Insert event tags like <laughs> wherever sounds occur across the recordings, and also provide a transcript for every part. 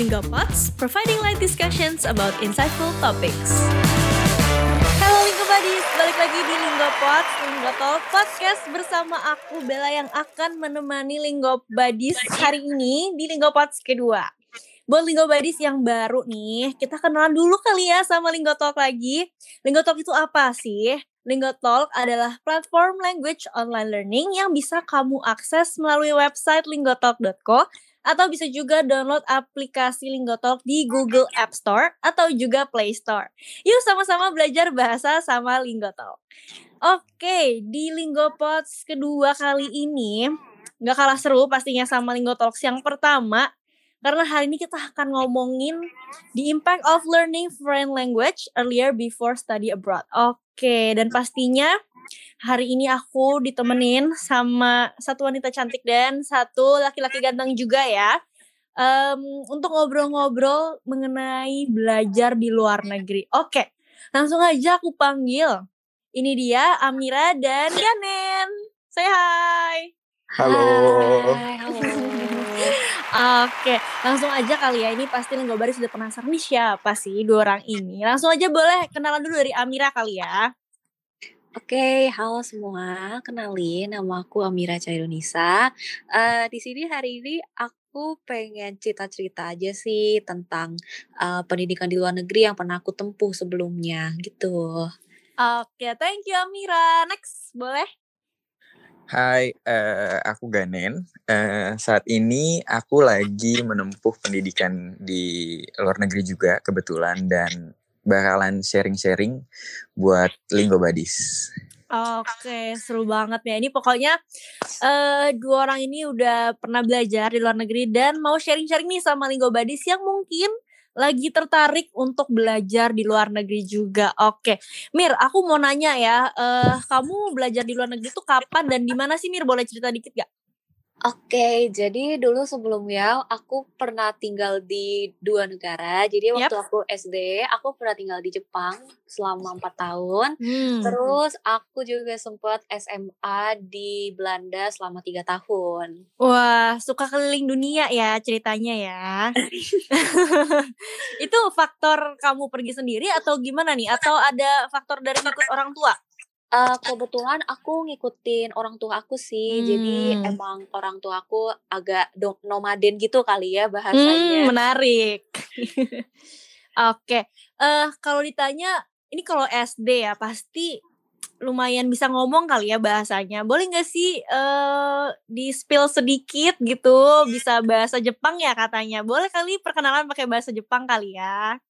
Lingopods, providing light discussions about insightful topics. Halo Linggo Buddies, balik lagi di Linggopods, Linggo Talk Podcast bersama aku Bella yang akan menemani Linggo Buddies hari ini di Linggopods kedua. Buat Linggo Buddies yang baru nih, kita kenalan dulu kali ya sama Linggo Talk lagi. Linggo Talk itu apa sih? Linggo Talk adalah platform language online learning yang bisa kamu akses melalui website linggotalk.co atau bisa juga download aplikasi Linggotalk di Google App Store atau juga Play Store. Yuk sama-sama belajar bahasa sama Linggotalk. Oke, di Linggopods kedua kali ini nggak kalah seru pastinya sama Linggotalks yang pertama karena hari ini kita akan ngomongin the impact of learning foreign language earlier before study abroad. Oke, dan pastinya hari ini aku ditemenin sama satu wanita cantik dan satu laki-laki ganteng juga ya. Um, untuk ngobrol-ngobrol mengenai belajar di luar negeri. Oke, langsung aja aku panggil. Ini dia Amira dan Ganen. Say hi. Halo. Hai, halo. Oke, langsung aja kali ya. Ini pasti Lenggobari sudah penasaran nih siapa sih dua orang ini. Langsung aja boleh kenalan dulu dari Amira kali ya. Oke, halo semua. Kenalin, nama aku Amira Cairunisa. Eh di sini hari ini aku pengen cerita-cerita aja sih tentang eh, pendidikan di luar negeri yang pernah aku tempuh sebelumnya gitu. Oke, thank you Amira. Next, boleh? Hai, eh, aku Ganen. Eh, saat ini aku lagi menempuh pendidikan di luar negeri juga kebetulan dan bakalan sharing-sharing buat Linggo Badis. Oke, seru banget ya. Ini pokoknya eh dua orang ini udah pernah belajar di luar negeri dan mau sharing-sharing nih sama Linggo Badis yang mungkin lagi tertarik untuk belajar di luar negeri juga. Oke, Mir, aku mau nanya ya, eh kamu belajar di luar negeri tuh kapan dan di mana sih Mir? Boleh cerita dikit gak? Oke, jadi dulu sebelumnya aku pernah tinggal di dua negara. Jadi waktu aku SD, aku pernah tinggal di Jepang selama empat tahun. Hmm. Terus aku juga sempat SMA di Belanda selama tiga tahun. Wah, suka keliling dunia ya ceritanya ya. <laughs> Itu faktor kamu pergi sendiri atau gimana nih? Atau ada faktor dari ngikut orang tua? Eh, kebetulan aku ngikutin orang tua aku sih. Jadi Hmm. emang orang tua aku agak nomaden gitu kali ya Hmm, bahasanya. menarik. <laughs> Oke, eh kalau ditanya, ini kalau SD ya pasti lumayan bisa ngomong kali ya bahasanya. Boleh nggak sih eh di spill sedikit gitu, bisa bahasa Jepang ya katanya. Boleh kali perkenalan pakai bahasa Jepang kali ya?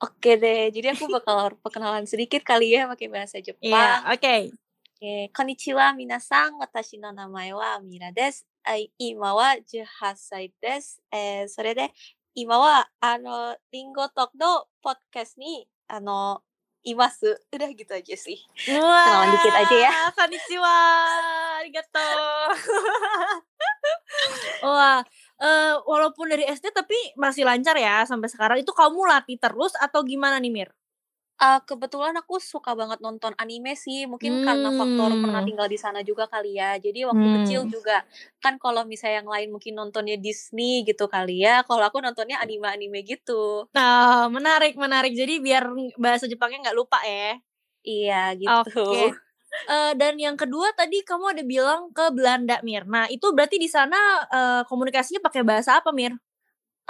Oke deh, jadi aku <laughs> bakal perkenalan sedikit kali ya pakai bahasa iya, Jepang. Iya, yeah, oke. Okay. Eh, konnichiwa minasan, watashi no namae wa Mira desu. Eh, ima ano imasu. Udah gitu aja sih. Wah, Kenalan dikit aja ya. Konnichiwa, arigato. <laughs> Wah, eh walaupun dari SD tapi masih lancar ya sampai sekarang. Itu kamu latih terus atau gimana nih, Mir? Eh, kebetulan aku suka banget nonton anime sih. Mungkin karena faktor pernah Hmm. tinggal di sana juga kali ya. Jadi waktu kecil Hmm. juga kan kalau misalnya yang lain mungkin nontonnya Disney gitu kali ya. Kalau aku nontonnya anime-anime gitu. Nah, menarik, menarik. Jadi biar bahasa Jepangnya nggak lupa ya. Iya gitu. Oke. Eh, dan yang kedua tadi kamu ada bilang ke Belanda, Mir. Nah, itu berarti di sana eh, komunikasinya pakai bahasa apa, Mir?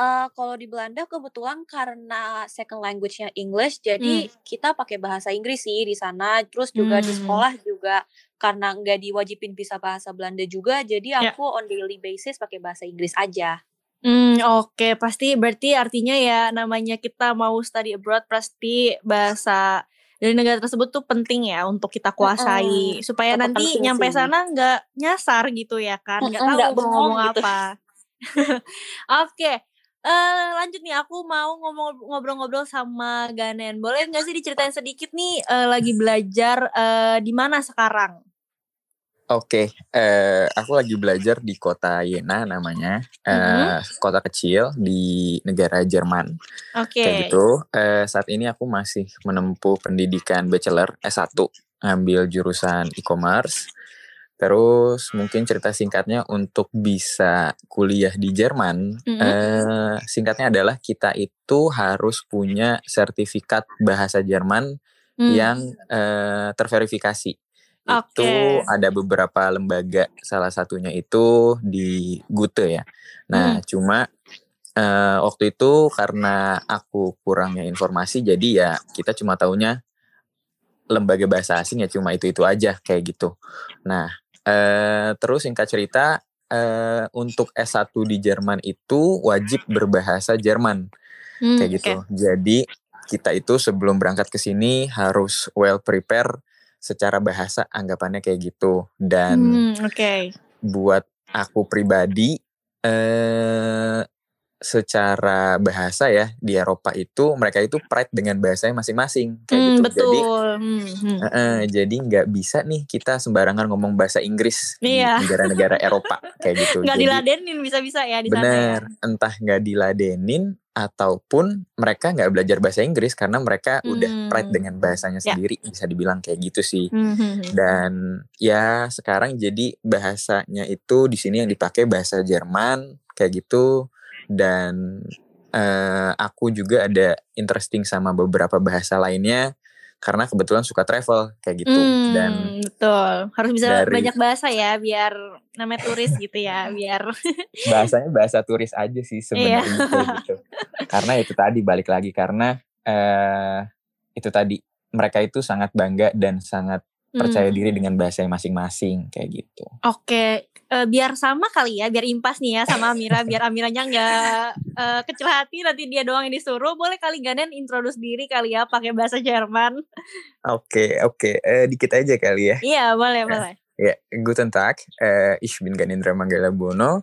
Eh, kalau di Belanda kebetulan karena second language-nya English, Hmm. jadi kita pakai bahasa Inggris sih di sana. Terus juga di Hmm. sekolah juga karena nggak diwajibin bisa bahasa Belanda juga, jadi Ya. aku on daily basis pakai bahasa Inggris aja. Hmm, oke. Pasti berarti artinya ya namanya kita mau study abroad pasti bahasa dari negara tersebut tuh penting ya untuk kita kuasai Mm-mm. supaya Tetap nanti nyampe sih. sana nggak nyasar gitu ya kan, nggak tahu mau ngomong gitu. apa. <laughs> Oke, eh lanjut nih aku mau ngomong ngobrol-ngobrol sama Ganen. Boleh nggak sih diceritain sedikit nih eh, lagi belajar eh, di mana sekarang? Oke, eh, aku lagi belajar di kota Jena namanya, Mhm. eh, kota kecil di negara Jerman. Oke. Kayak gitu. Eh, saat ini aku masih menempuh pendidikan bachelor S1, ngambil jurusan e-commerce. Terus mungkin cerita singkatnya untuk bisa kuliah di Jerman, Mhm. eh, singkatnya adalah kita itu harus punya sertifikat bahasa Jerman Hmm. yang eh, terverifikasi. Itu Oke. ada beberapa lembaga, salah satunya itu di Goethe ya. Nah, Hmm. cuma eh, waktu itu karena aku kurangnya informasi, jadi ya kita cuma taunya lembaga bahasa asing ya cuma itu-itu aja kayak gitu. Nah, eh, terus singkat cerita eh, untuk S1 di Jerman itu wajib berbahasa Jerman Hmm, kayak gitu. Jadi kita itu sebelum berangkat ke sini harus well prepare secara bahasa anggapannya kayak gitu. Dan Hmm, oke. buat aku pribadi eh secara bahasa ya di Eropa itu mereka itu pride dengan bahasanya masing-masing kayak Hmm, gitu. betul. Jadi Hmm, hmm. Heeh, jadi nggak bisa nih kita sembarangan ngomong bahasa Inggris di Iya. <laughs> negara-negara Eropa kayak gitu. Nggak Jadi diladenin bisa-bisa ya di sana ya. bener, entah nggak diladenin ataupun mereka nggak belajar bahasa Inggris karena mereka udah pride Hmm. dengan bahasanya Ya. sendiri bisa dibilang kayak gitu sih. Hmm, hmm, hmm. Dan ya sekarang jadi bahasanya itu di sini yang dipakai bahasa Jerman kayak gitu dan eh, aku juga ada interesting sama beberapa bahasa lainnya karena kebetulan suka travel kayak gitu dan Hmm, betul. Harus bisa dari banyak bahasa ya biar namanya turis gitu ya, biar <laughs> bahasanya bahasa turis aja sih Iya. sebenarnya kayak gitu. Karena itu tadi balik lagi karena eh itu tadi mereka itu sangat bangga dan sangat percaya Hmm. diri dengan bahasa masing-masing kayak gitu. Oke, eh, biar sama kali ya, biar impas nih ya sama Amira, <laughs> biar Amiranya nggak eh, kecil hati nanti dia doang yang disuruh. Boleh kali Ganen introduce diri kali ya pakai bahasa Jerman. Oke, oke. Eh, dikit aja kali ya. Iya, boleh, Ya, boleh. ja, guten Tag. Äh, ich bin Ganindra Manggala Bono.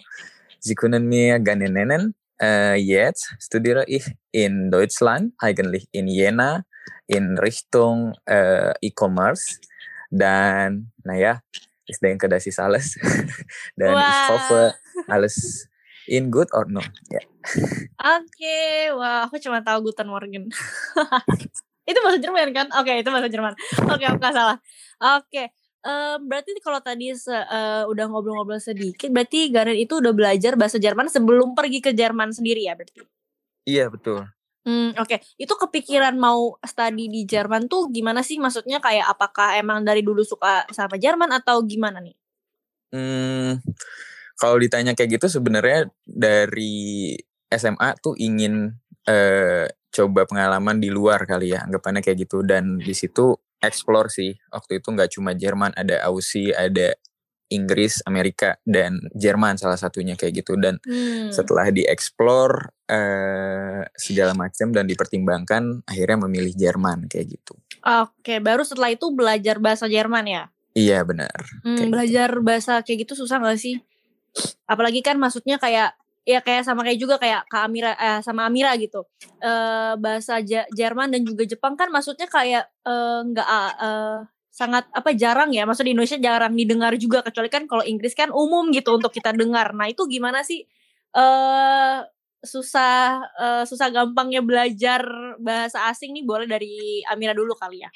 Sie können mir gerne nennen. Äh, jetzt studiere ich in Deutschland, eigentlich in Jena, in Richtung äh, E-Commerce. Dan, naja, das ist alles. Dan hoffe, Wah, alles in good or no. Ya. oke. Wah, aku cuma tahu Guten Morgen. <laughs> itu bahasa Jerman kan? Oke, itu bahasa Jerman. Oke, aku nggak salah. Oke. em, berarti kalau tadi se- eh, udah ngobrol-ngobrol sedikit, berarti Ganen itu udah belajar bahasa Jerman sebelum pergi ke Jerman sendiri ya berarti? Iya, betul. Hmm, oke. Itu kepikiran mau study di Jerman tuh gimana sih? Maksudnya kayak apakah emang dari dulu suka sama Jerman atau gimana nih? Hmm, kalau ditanya kayak gitu sebenarnya dari SMA tuh ingin eh, coba pengalaman di luar kali ya anggapannya kayak gitu dan di situ explore sih waktu itu nggak cuma Jerman ada Aussie ada Inggris Amerika dan Jerman salah satunya kayak gitu dan Hmm. setelah dieksplor eh, segala macam dan dipertimbangkan akhirnya memilih Jerman kayak gitu Oke, baru setelah itu belajar bahasa Jerman ya? iya benar Hmm, gitu belajar bahasa kayak gitu susah gak sih? Apalagi kan maksudnya kayak ya kayak sama kayak juga kayak Kak Amira eh, sama Amira gitu. Eh bahasa Jerman dan juga Jepang kan maksudnya kayak eh, nggak eh, sangat apa jarang ya. Maksudnya di Indonesia jarang didengar juga kecuali kan kalau Inggris kan umum gitu untuk kita dengar. Nah, itu gimana sih eh susah eh, susah gampangnya belajar bahasa asing nih boleh dari Amira dulu kali ya.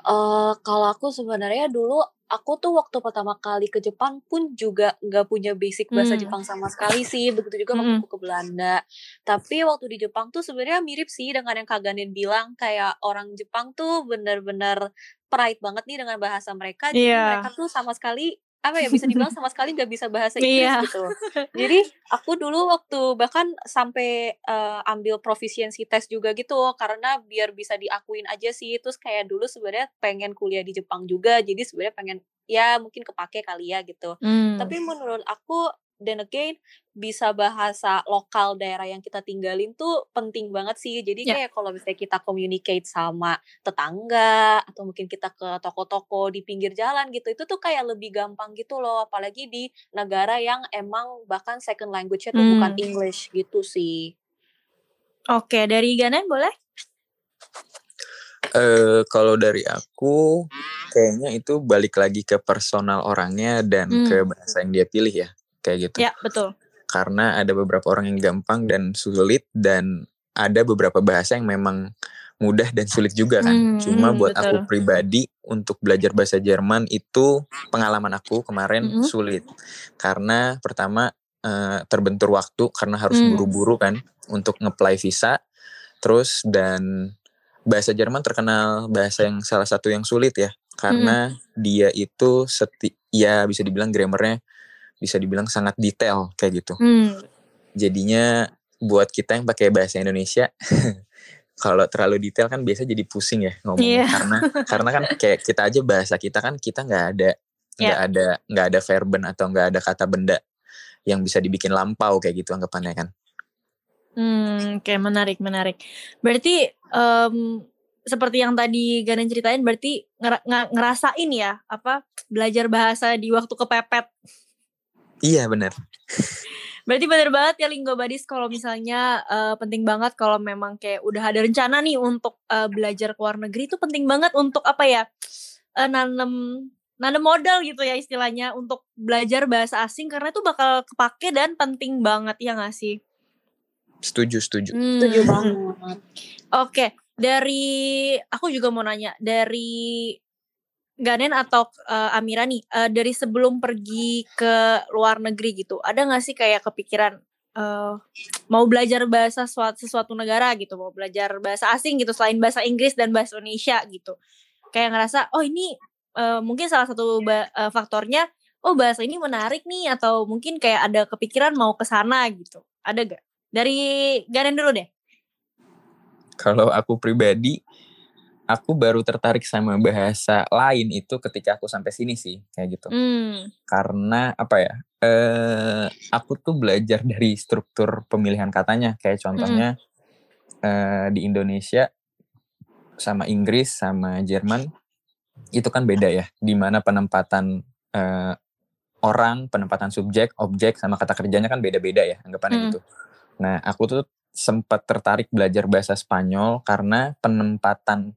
Eh, kalau aku sebenarnya dulu aku tuh waktu pertama kali ke Jepang pun juga nggak punya basic bahasa Hmm. Jepang sama sekali sih. Begitu juga waktu aku ke Belanda. Tapi waktu di Jepang tuh sebenarnya mirip sih dengan yang Kak Ganin bilang kayak orang Jepang tuh bener-bener pride banget nih dengan bahasa mereka. Jadi Iya. mereka tuh sama sekali apa ya bisa dibilang sama sekali nggak bisa bahasa <laughs> Inggris Iya. gitu. Jadi aku dulu waktu bahkan sampai eh, ambil proficiency test juga gitu karena biar bisa diakuin aja sih. Terus kayak dulu sebenarnya pengen kuliah di Jepang juga. Jadi sebenarnya pengen ya mungkin kepake kali ya gitu. Hmm. Tapi menurut aku then again bisa bahasa lokal daerah yang kita tinggalin tuh penting banget sih. Jadi Ya. kayak kalau misalnya kita communicate sama tetangga atau mungkin kita ke toko-toko di pinggir jalan gitu, itu tuh kayak lebih gampang gitu loh. Apalagi di negara yang emang bahkan second language-nya tuh bukan Hmm. English gitu sih. Oke, dari Ganen boleh? Eh kalau dari aku kayaknya itu balik lagi ke personal orangnya dan ke Hmm. bahasa yang dia pilih ya kayak gitu. Ya, betul. Karena ada beberapa orang yang gampang dan sulit dan ada beberapa bahasa yang memang mudah dan sulit juga kan. Hmm, Cuma hmm, buat betul. aku pribadi untuk belajar bahasa Jerman itu pengalaman aku kemarin Mm-mm. sulit. Karena pertama eh, terbentur waktu karena harus Hmm. buru-buru kan untuk ngeplay visa. Terus dan bahasa Jerman terkenal bahasa yang salah satu yang sulit ya. Karena dia itu seti ya bisa dibilang grammarnya bisa dibilang sangat detail kayak gitu Hmm. jadinya buat kita yang pakai bahasa Indonesia <laughs> kalau terlalu detail kan biasa jadi pusing ya ngomongnya Iya. karena karena kan kayak kita aja bahasa kita kan kita nggak ada nggak Iya. ada nggak ada verben atau nggak ada kata benda yang bisa dibikin lampau kayak gitu anggapannya kan Hmm, oke menarik menarik. Berarti em, seperti yang tadi Ganen ceritain, berarti ngerasain ya apa belajar bahasa di waktu kepepet. Iya benar Berarti bener banget ya Linggo Badis kalau misalnya eh, penting banget kalau memang kayak udah ada rencana nih untuk eh, belajar ke luar negeri itu penting banget untuk apa ya eh, nanem nanem modal gitu ya istilahnya untuk belajar bahasa asing karena itu bakal kepake dan penting banget ya gak sih? setuju setuju Hmm. Setuju banget. Oke, dari aku juga mau nanya dari Ganen atau eh, Amira nih, eh, dari sebelum pergi ke luar negeri gitu, ada nggak sih kayak kepikiran eh, mau belajar bahasa suatu, sesuatu negara gitu, mau belajar bahasa asing gitu selain bahasa Inggris dan bahasa Indonesia gitu, kayak ngerasa oh ini eh, mungkin salah satu eh, faktornya, oh bahasa ini menarik nih atau mungkin kayak ada kepikiran mau ke sana gitu, ada gak? Dari Ganen dulu deh. kalau aku pribadi aku baru tertarik sama bahasa lain itu ketika aku sampai sini sih kayak gitu. Hmm. karena apa ya eh aku tuh belajar dari struktur pemilihan katanya. Kayak contohnya eh, di Indonesia sama Inggris sama Jerman itu kan beda ya. Di mana penempatan eh, orang penempatan subjek objek sama kata kerjanya kan beda-beda ya anggapannya Hmm. gitu. Nah aku tuh sempat tertarik belajar bahasa Spanyol karena penempatan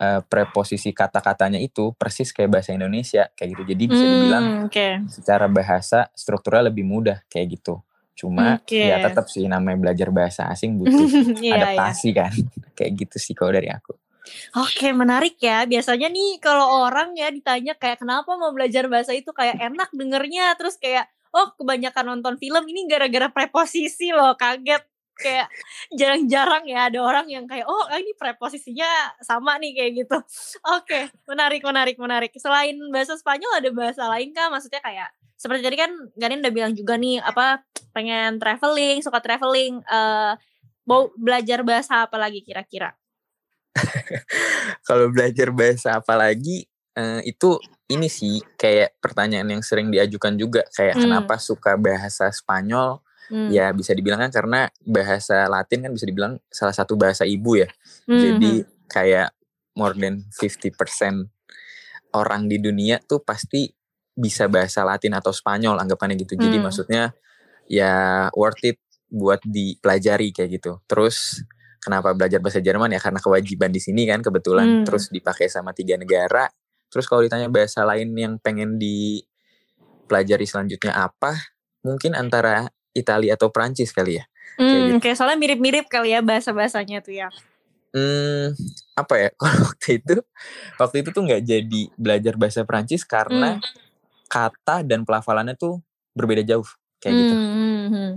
eh, preposisi kata-katanya itu persis kayak bahasa Indonesia kayak gitu jadi bisa dibilang Hmm, oke. secara bahasa strukturnya lebih mudah kayak gitu. Cuma Oke. ya tetap sih namanya belajar bahasa asing butuh <laughs> iya. adaptasi kan. <laughs> kayak gitu sih kalau dari aku. Oke, menarik ya. Biasanya nih kalau orang ya ditanya kayak kenapa mau belajar bahasa itu kayak enak dengernya terus kayak oh kebanyakan nonton film ini gara-gara preposisi loh, kaget. Kayak jarang-jarang ya ada orang yang kayak oh ini preposisinya sama nih kayak gitu. Oke, menarik menarik menarik. Selain bahasa Spanyol ada bahasa lain kah? Maksudnya kayak seperti tadi kan Ganin udah bilang juga nih apa pengen traveling, suka traveling eh mau belajar bahasa apa lagi kira-kira? <laughs> Kalau belajar bahasa apa lagi eh, itu ini sih kayak pertanyaan yang sering diajukan juga kayak Hmm. kenapa suka bahasa Spanyol? Hmm. Ya bisa dibilang kan karena bahasa Latin kan bisa dibilang salah satu bahasa ibu ya. Hmm, Jadi kayak more than 50% orang di dunia tuh pasti bisa bahasa Latin atau Spanyol anggapannya gitu. Jadi Hmm. maksudnya ya worth it buat dipelajari kayak gitu. Terus kenapa belajar bahasa Jerman ya karena kewajiban di sini kan kebetulan Hmm. terus dipakai sama tiga negara. Terus kalau ditanya bahasa lain yang pengen dipelajari selanjutnya apa? Mungkin antara Italia atau Prancis kali ya. Hmm, gitu. kayak soalnya mirip-mirip kali ya bahasa-bahasanya tuh ya. Hmm, apa ya? <laughs> Waktu itu, waktu itu tuh nggak jadi belajar bahasa Prancis karena Hmm. kata dan pelafalannya tuh berbeda jauh kayak gitu. Hmm, hmm,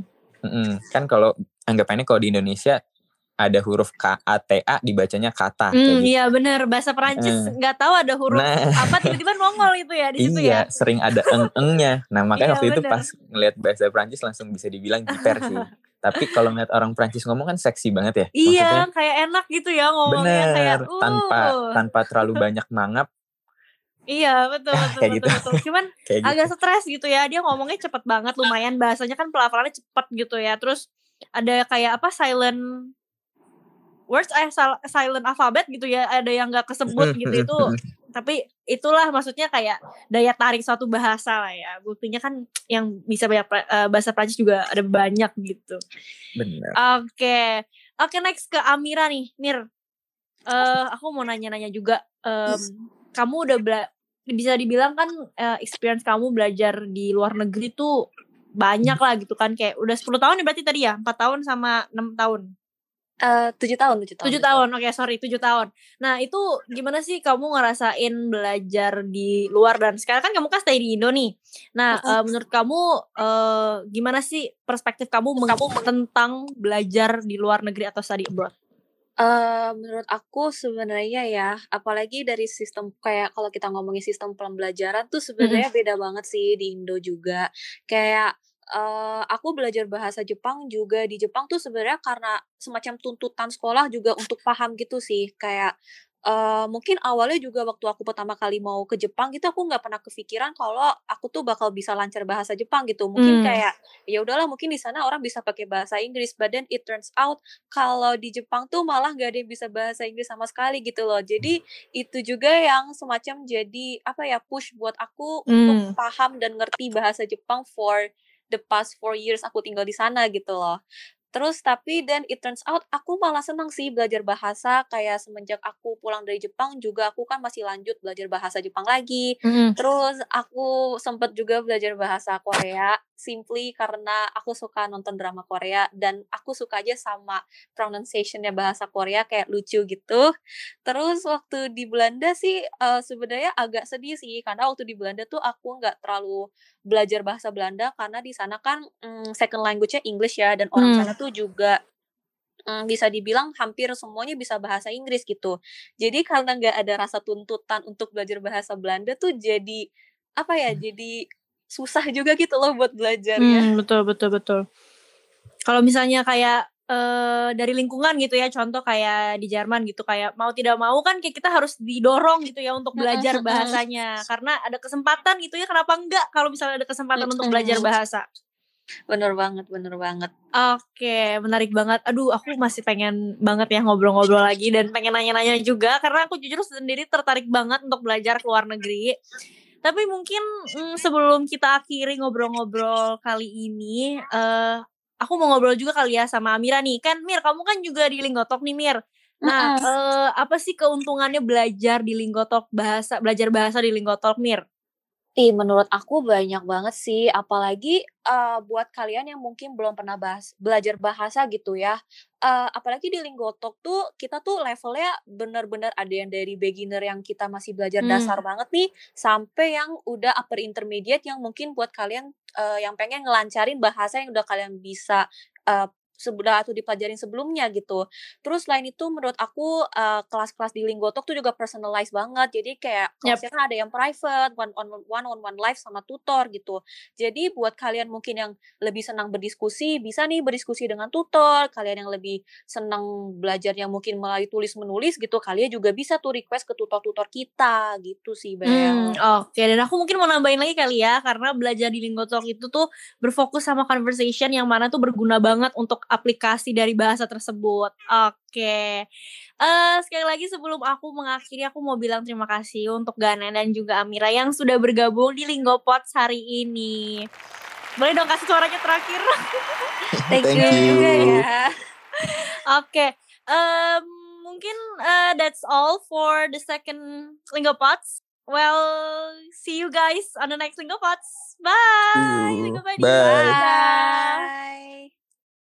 hmm. Kan kalau anggapannya kalau di Indonesia ada huruf K A T A dibacanya kata kayak Hmm, gitu. iya bener bahasa Perancis Eh. nggak tahu ada huruf Nah. apa tiba-tiba nongol itu ya di situ ya. Iya, sering ada eng-engnya. Nah, makanya Iya, waktu itu bener. pas ngeliat bahasa Prancis langsung bisa dibilang jiper sih. <laughs> Tapi kalau ngeliat orang Prancis ngomong kan seksi banget ya. Iya, Maksudnya kayak enak gitu ya ngomongnya kayak bener uh. tanpa tanpa terlalu banyak mangap Iya, betul <laughs> betul Kayak betul, gitu. betul. Cuman <laughs> kayak gitu. agak stres gitu ya. Dia ngomongnya cepet banget lumayan bahasanya kan pelafalannya cepet gitu ya. Terus ada kayak apa silent words eh sil- silent alphabet gitu ya. Ada yang nggak kesebut <laughs> gitu itu tapi itulah maksudnya kayak daya tarik suatu bahasa lah ya buktinya kan yang bisa banyak pra- eh, bahasa Prancis juga ada banyak gitu Bener. oke oke next ke Amira nih Nir Eh aku mau nanya-nanya juga em, kamu udah bela- bisa dibilang kan eh, experience kamu belajar di luar negeri tuh banyak lah gitu kan kayak udah 10 tahun ya berarti tadi ya 4 tahun sama 6 tahun tujuh tahun, tujuh tahun. Tujuh tahun, oke sorry tujuh tahun. Nah itu gimana sih kamu ngerasain belajar di luar dan sekarang kan kamu kan stay di Indo nih. Nah eh, menurut kamu eh, gimana sih perspektif kamu meng- tentang belajar di luar negeri atau study abroad? Eh, menurut aku sebenarnya ya, apalagi dari sistem kayak kalau kita ngomongin sistem pembelajaran tuh sebenarnya beda banget sih di Indo juga. Kayak eh, aku belajar bahasa Jepang juga di Jepang tuh sebenarnya karena semacam tuntutan sekolah juga untuk paham gitu sih. Kayak eh, mungkin awalnya juga waktu aku pertama kali mau ke Jepang gitu aku nggak pernah kepikiran kalau aku tuh bakal bisa lancar bahasa Jepang gitu. Mungkin Hmm. kayak ya udahlah mungkin di sana orang bisa pakai bahasa Inggris, but then it turns out kalau di Jepang tuh malah nggak ada yang bisa bahasa Inggris sama sekali gitu loh. Jadi itu juga yang semacam jadi apa ya push buat aku untuk Hmm. paham dan ngerti bahasa Jepang for the past four years aku tinggal di sana gitu loh. Terus tapi then it turns out aku malah senang sih belajar bahasa kayak semenjak aku pulang dari Jepang juga aku kan masih lanjut belajar bahasa Jepang lagi. Mm-mm. Terus aku sempat juga belajar bahasa Korea simply karena aku suka nonton drama Korea dan aku suka aja sama pronunciation-nya bahasa Korea kayak lucu gitu. Terus waktu di Belanda sih eh, sebenarnya agak sedih sih karena waktu di Belanda tuh aku nggak terlalu belajar bahasa Belanda karena di sana kan mm, second language-nya English ya dan orang Hmm. sana tuh juga mm, bisa dibilang hampir semuanya bisa bahasa Inggris gitu. Jadi karena nggak ada rasa tuntutan untuk belajar bahasa Belanda tuh jadi apa ya? Jadi susah juga gitu loh buat belajarnya. Hmm, betul betul betul. Kalau misalnya kayak eh, dari lingkungan gitu ya, contoh kayak di Jerman gitu kayak mau tidak mau kan kayak kita harus didorong gitu ya untuk belajar bahasanya karena ada kesempatan gitu ya kenapa enggak kalau misalnya ada kesempatan untuk belajar bahasa. Bener banget, bener banget. Oke, menarik banget. Aduh, aku masih pengen banget ya ngobrol-ngobrol lagi dan pengen nanya-nanya juga karena aku jujur sendiri tertarik banget untuk belajar ke luar negeri. Tapi mungkin mm, sebelum kita akhiri ngobrol-ngobrol kali ini, eh aku mau ngobrol juga kali ya sama Amira nih. Kan Mir, kamu kan juga di Linggotalk nih Mir. Nah, Mm-mm. eh, apa sih keuntungannya belajar di Linggotalk bahasa, belajar bahasa di Linggotalk Mir? Ih, menurut aku banyak banget sih, apalagi eh, buat kalian yang mungkin belum pernah bahas, belajar bahasa gitu ya. Eh, apalagi di Linggotalk tuh kita tuh levelnya bener-bener ada yang dari beginner yang kita masih belajar Hmm. dasar banget nih, sampai yang udah upper intermediate yang mungkin buat kalian eh, yang pengen ngelancarin bahasa yang udah kalian bisa eh, sebelah atau dipelajarin sebelumnya gitu. Terus selain itu menurut aku eh, kelas-kelas di Linggotalk tuh juga personalized banget. Jadi kayak kelasnya kan ada yang private, one on one on one live sama tutor gitu. Jadi buat kalian mungkin yang lebih senang berdiskusi, bisa nih berdiskusi dengan tutor. Kalian yang lebih senang belajar yang mungkin melalui tulis menulis gitu, kalian juga bisa tuh request ke tutor-tutor kita gitu sih, Hmm, Bel. oke. Dan aku mungkin mau nambahin lagi kali ya, karena belajar di Linggotalk itu tuh berfokus sama conversation yang mana tuh berguna banget untuk aplikasi dari bahasa tersebut. Oke. Eh sekali lagi sebelum aku mengakhiri, aku mau bilang terima kasih untuk Gana dan juga Amira yang sudah bergabung di Linggopods hari ini. Boleh dong kasih suaranya terakhir? <laughs> Thank, Thank you juga you. ya. Oke. Em, mungkin eh, that's all for the second Lingopods. Well, see you guys on the next Lingopods. Bye, See you. Lingopodies. Bye. Dadah. Bye.